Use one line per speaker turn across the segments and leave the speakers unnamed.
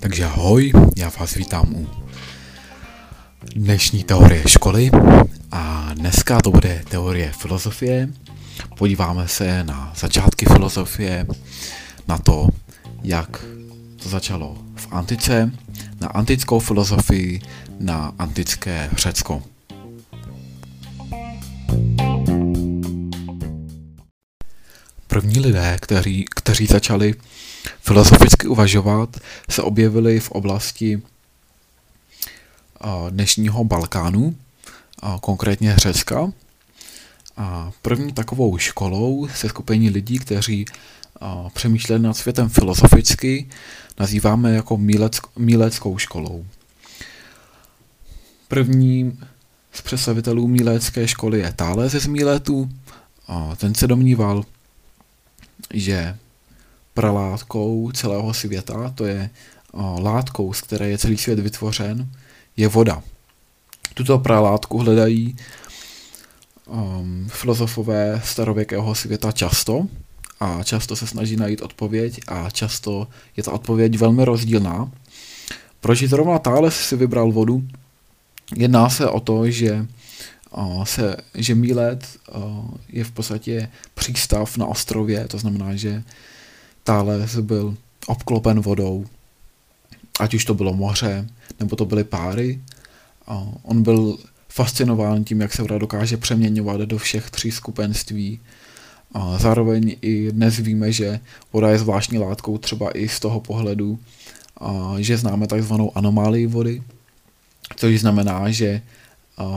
Takže ahoj, já vás vítám u dnešní teorie školy a dneska to bude teorie filozofie. Podíváme se na začátky filozofie, na to, jak to začalo v antice, na antickou filozofii, na antické Řecko. První lidé, kteří, kteří začali filozoficky uvažovat, se objevili v oblasti dnešního Balkánu, konkrétně Řecka. A první takovou školou se skupení lidí, kteří přemýšleli nad světem filozoficky, nazýváme jako mílec, míleckou školou. První z představitelů mílecké školy je Thales z Míletu. Ten se domníval, že pralátkou celého světa, to je látkou, z které je celý svět vytvořen, je voda. Tuto pralátku hledají um, filozofové starověkého světa často a často se snaží najít odpověď a často je ta odpověď velmi rozdílná. Proč zrovna Thales si vybral vodu? Jedná se o to, že se, že Mílet je v podstatě přístav na ostrově, to znamená, že Thales byl obklopen vodou, ať už to bylo moře, nebo to byly páry. On byl fascinován tím, jak se voda dokáže přeměňovat do všech tří skupenství. A zároveň i dnes víme, že voda je zvláštní látkou třeba i z toho pohledu, že známe takzvanou anomálii vody, což znamená, že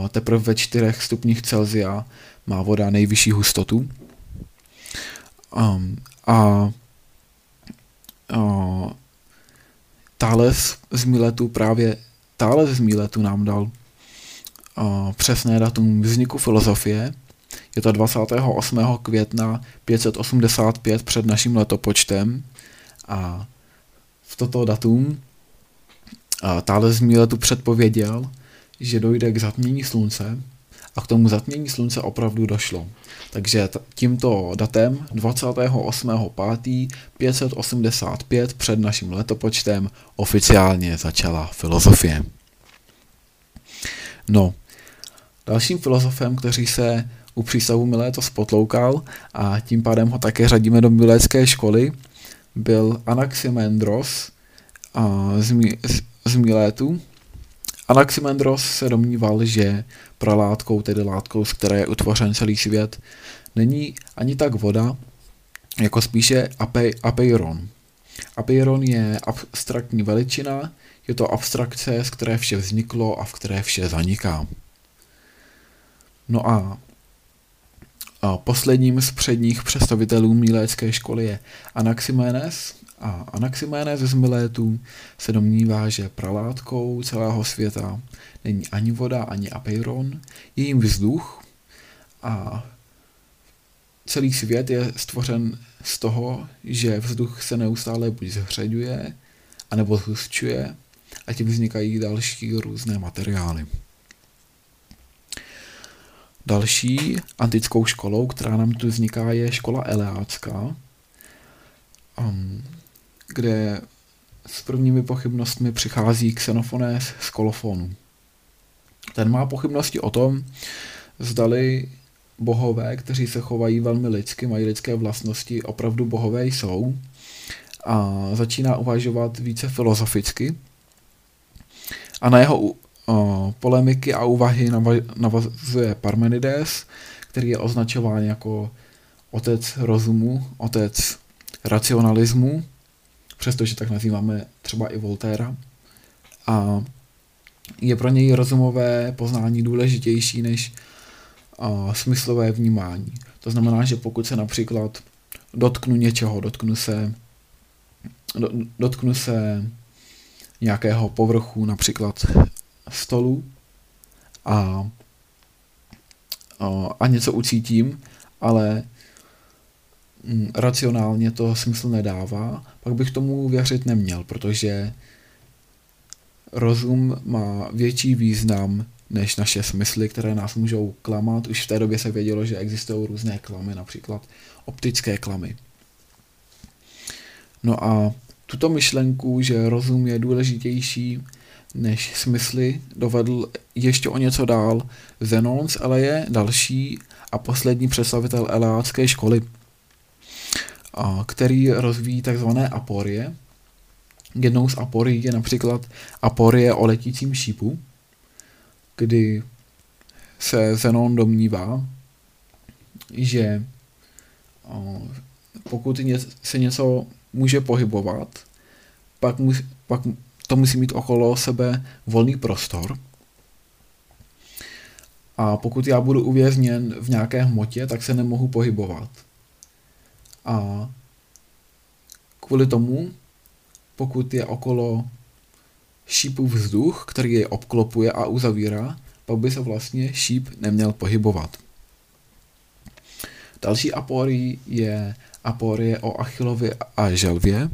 teprve ve 4 stupních Celsia má voda nejvyšší hustotu. Um, a uh, Thales z Miletu právě Thales z Miletu nám dal uh, přesné datum vzniku filozofie. Je to 28. května 585 před naším letopočtem a v toto datum uh, Thales z Miletu předpověděl, že dojde k zatmění slunce a k tomu zatmění slunce opravdu došlo. Takže tímto datem 28.5.585 před naším letopočtem oficiálně začala filozofie. No, dalším filozofem, který se u přístavu Miléto spotloukal a tím pádem ho také řadíme do milécké školy, byl Anaximandros z, z, z Milétu, Anaximandros se domníval, že pralátkou, tedy látkou, z které je utvořen celý svět, není ani tak voda, jako spíše ape, apeiron. Apeiron je abstraktní veličina, je to abstrakce, z které vše vzniklo a v které vše zaniká. No a, a posledním z předních představitelů mílécké školy je Anaximenes, a Anaximénes z Milétu se domnívá, že pralátkou celého světa není ani voda, ani apeiron, je jim vzduch a celý svět je stvořen z toho, že vzduch se neustále buď zhřeďuje, anebo zhustčuje a tím vznikají další různé materiály. Další antickou školou, která nám tu vzniká, je škola Eleácká. Um, kde s prvními pochybnostmi přichází Xenofones z kolofonu. Ten má pochybnosti o tom, zdali bohové, kteří se chovají velmi lidsky, mají lidské vlastnosti, opravdu bohové jsou a začíná uvažovat více filozoficky. A na jeho o, polemiky a úvahy navazuje Parmenides, který je označován jako otec rozumu, otec racionalismu přestože tak nazýváme třeba i Voltéra. A je pro něj rozumové poznání důležitější než a, smyslové vnímání. To znamená, že pokud se například dotknu něčeho, dotknu se, do, dotknu se nějakého povrchu, například stolu a, a, a něco ucítím, ale racionálně to smysl nedává, pak bych tomu věřit neměl, protože rozum má větší význam než naše smysly, které nás můžou klamat. Už v té době se vědělo, že existují různé klamy, například optické klamy. No a tuto myšlenku, že rozum je důležitější než smysly, dovedl ještě o něco dál Zenon z Eleje, další a poslední představitel eleácké školy, který rozvíjí takzvané aporie. Jednou z aporií je například aporie o letícím šípu, kdy se Zenon domnívá, že pokud se něco může pohybovat, pak, mu, pak to musí mít okolo sebe volný prostor. A pokud já budu uvězněn v nějaké hmotě, tak se nemohu pohybovat. A kvůli tomu, pokud je okolo šípu vzduch, který je obklopuje a uzavírá, pak by se vlastně šíp neměl pohybovat. Další aporii je aporie o Achillovi a želvě,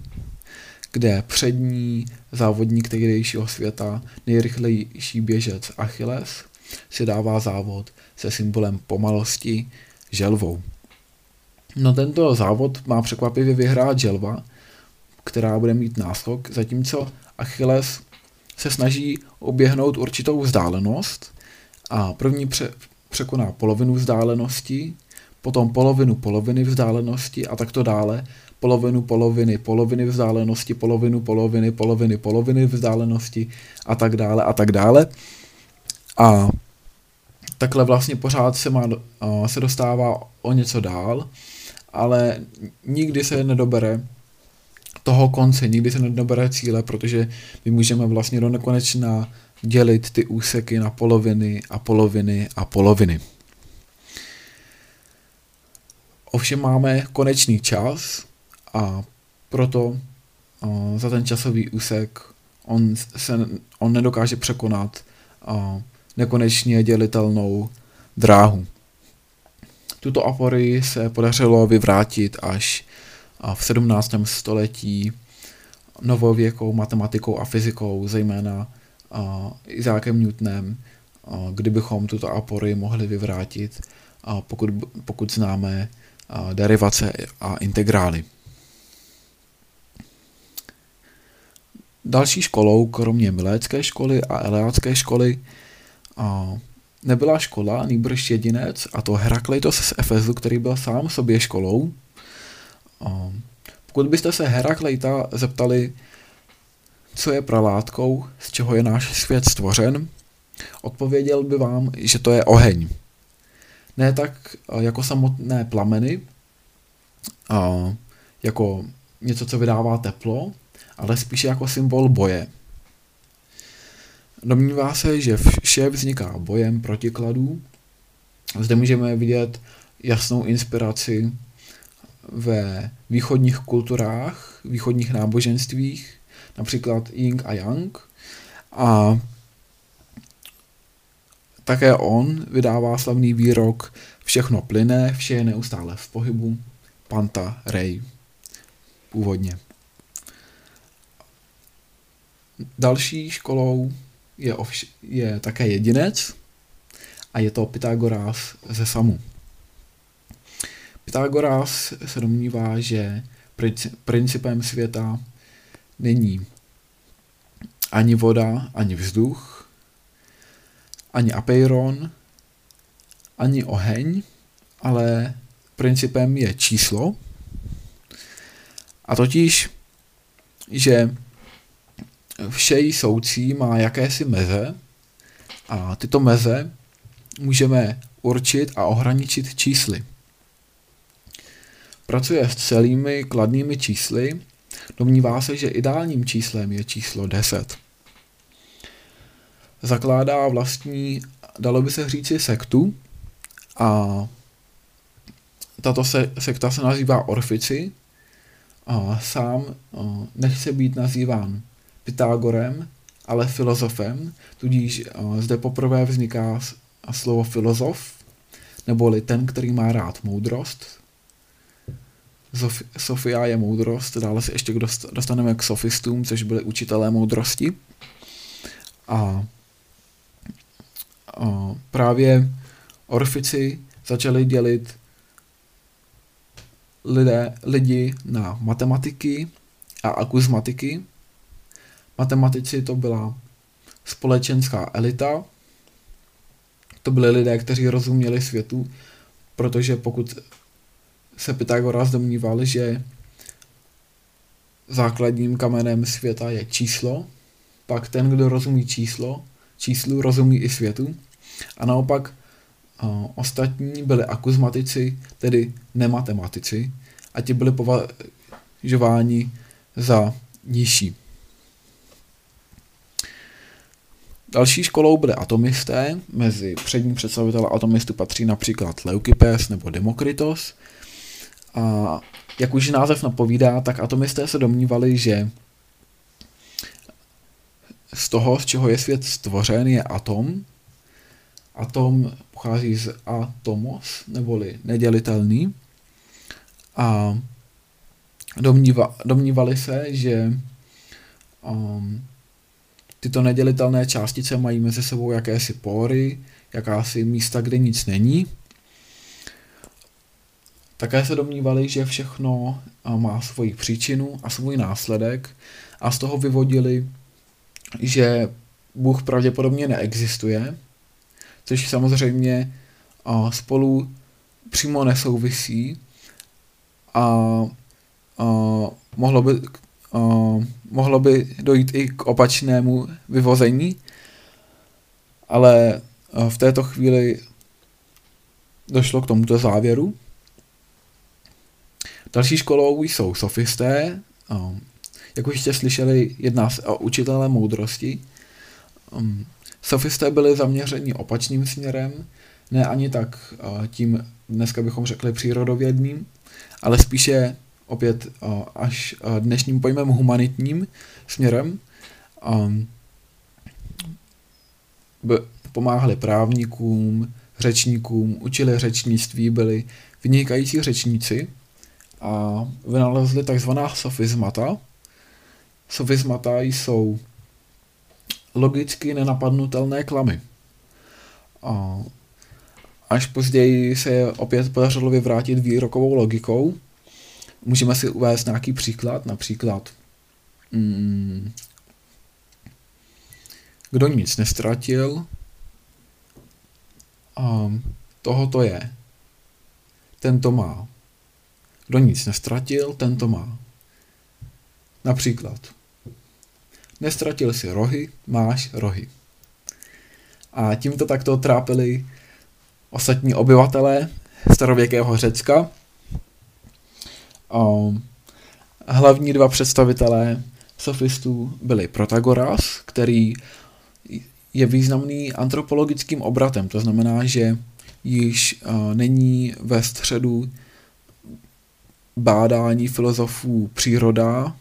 kde přední závodník tehdejšího světa, nejrychlejší běžec Achilles, si dává závod se symbolem pomalosti želvou. No tento závod má překvapivě vyhrát želva, která bude mít náskok, zatímco Achilles se snaží oběhnout určitou vzdálenost a první pře- překoná polovinu vzdálenosti, potom polovinu poloviny vzdálenosti a takto dále, polovinu poloviny poloviny vzdálenosti, polovinu poloviny poloviny poloviny vzdálenosti a tak dále a tak dále. A takhle vlastně pořád se, má, se dostává o něco dál, ale nikdy se nedobere toho konce, nikdy se nedobere cíle, protože my můžeme vlastně do nekonečna dělit ty úseky na poloviny a poloviny a poloviny. Ovšem máme konečný čas a proto za ten časový úsek on, se, on nedokáže překonat nekonečně dělitelnou dráhu. Tuto aporii se podařilo vyvrátit až v 17. století novověkou matematikou a fyzikou, zejména Izákem Newtonem, kdybychom tuto aporii mohli vyvrátit, pokud, pokud známe derivace a integrály. Další školou, kromě Milécké školy a Eleácké školy, nebyla škola, nýbrž jedinec, a to Herakleitos z Efezu, který byl sám sobě školou. Pokud byste se Herakleita zeptali, co je pralátkou, z čeho je náš svět stvořen, odpověděl by vám, že to je oheň. Ne tak jako samotné plameny, jako něco, co vydává teplo, ale spíše jako symbol boje. Domnívá se, že vše vzniká bojem protikladů. Zde můžeme vidět jasnou inspiraci ve východních kulturách, východních náboženstvích, například Ying a Yang. A také on vydává slavný výrok Všechno plyne, vše je neustále v pohybu. Panta Rei. Původně. Další školou je, ovš- je také jedinec a je to Pythagoras ze Samu. Pythagoras se domnívá, že principem světa není ani voda, ani vzduch, ani apeiron, ani oheň, ale principem je číslo. A totiž, že vše soucí má jakési meze a tyto meze můžeme určit a ohraničit čísly. Pracuje s celými kladnými čísly, domnívá se, že ideálním číslem je číslo 10. Zakládá vlastní, dalo by se říci, sektu a tato se, sekta se nazývá Orfici a sám nechce být nazýván Pythagorem, ale filozofem, tudíž zde poprvé vzniká slovo filozof, neboli ten, který má rád moudrost. Sofia je moudrost, dále se ještě dostaneme k sofistům, což byly učitelé moudrosti. A, právě Orfici začali dělit lidé, lidi na matematiky a akuzmatiky. Matematici to byla společenská elita, to byli lidé, kteří rozuměli světu, protože pokud se Pythagoras domníval, že základním kamenem světa je číslo, pak ten, kdo rozumí číslo, číslu rozumí i světu. A naopak uh, ostatní byli akuzmatici, tedy nematematici, a ti byli považováni za nižší. Další školou byly atomisté, mezi přední představitele atomistů patří například Leukippes nebo Demokritos. A jak už název napovídá, tak atomisté se domnívali, že z toho, z čeho je svět stvořen, je atom. Atom pochází z atomos, neboli nedělitelný. A domníva, domnívali se, že um, tyto nedělitelné částice mají mezi sebou jakési pory, jakási místa, kde nic není. Také se domnívali, že všechno má svoji příčinu a svůj následek a z toho vyvodili, že Bůh pravděpodobně neexistuje, což samozřejmě spolu přímo nesouvisí a, a mohlo by uh, mohlo by dojít i k opačnému vyvození, ale uh, v této chvíli došlo k tomuto závěru. Další školou jsou sofisté. Um, jak už jste slyšeli, jedná se o učitele moudrosti. Um, sofisté byli zaměřeni opačným směrem, ne ani tak tím, dneska bychom řekli přírodovědným, ale spíše opět až dnešním pojmem humanitním směrem. Pomáhali právníkům, řečníkům, učili řečnictví, byli vynikající řečníci a vynalezli takzvaná sofismata. Sofismata jsou logicky nenapadnutelné klamy. A až později se opět podařilo vyvrátit výrokovou logikou, Můžeme si uvést nějaký příklad, například mm, kdo nic nestratil, a toho to je. Ten to má. Kdo nic nestratil, ten to má. Například. Nestratil si rohy, máš rohy. A tímto takto trápili ostatní obyvatelé starověkého Řecka, Um, hlavní dva představitelé sofistů byli Protagoras, který je významný antropologickým obratem, to znamená, že již uh, není ve středu bádání filozofů příroda,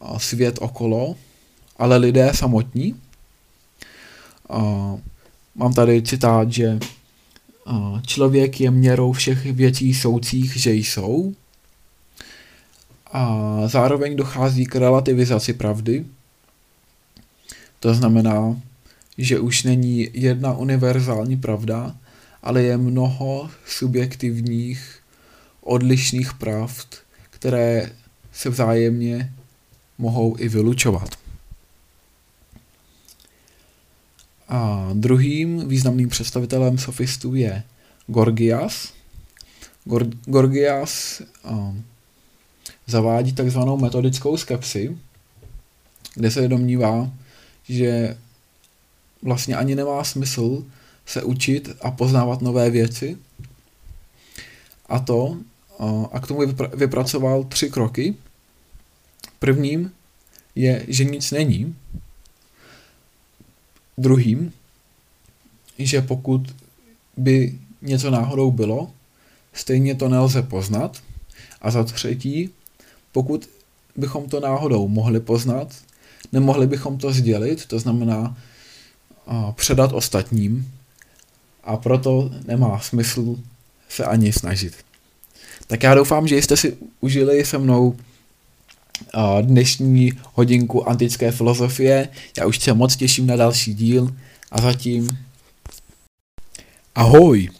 a svět okolo, ale lidé samotní. Uh, mám tady citát, že uh, člověk je měrou všech věcí soucích, že jsou, a zároveň dochází k relativizaci pravdy. To znamená, že už není jedna univerzální pravda, ale je mnoho subjektivních, odlišných pravd, které se vzájemně mohou i vylučovat. A druhým významným představitelem sofistů je Gorgias. Gor- Gorgias zavádí takzvanou metodickou skepsi, kde se domnívá, že vlastně ani nemá smysl se učit a poznávat nové věci. A to, a k tomu vypracoval tři kroky. Prvním je, že nic není. Druhým, že pokud by něco náhodou bylo, stejně to nelze poznat. A za třetí, pokud bychom to náhodou mohli poznat, nemohli bychom to sdělit, to znamená předat ostatním a proto nemá smysl se ani snažit. Tak já doufám, že jste si užili se mnou dnešní hodinku antické filozofie. Já už se moc těším na další díl a zatím Ahoj!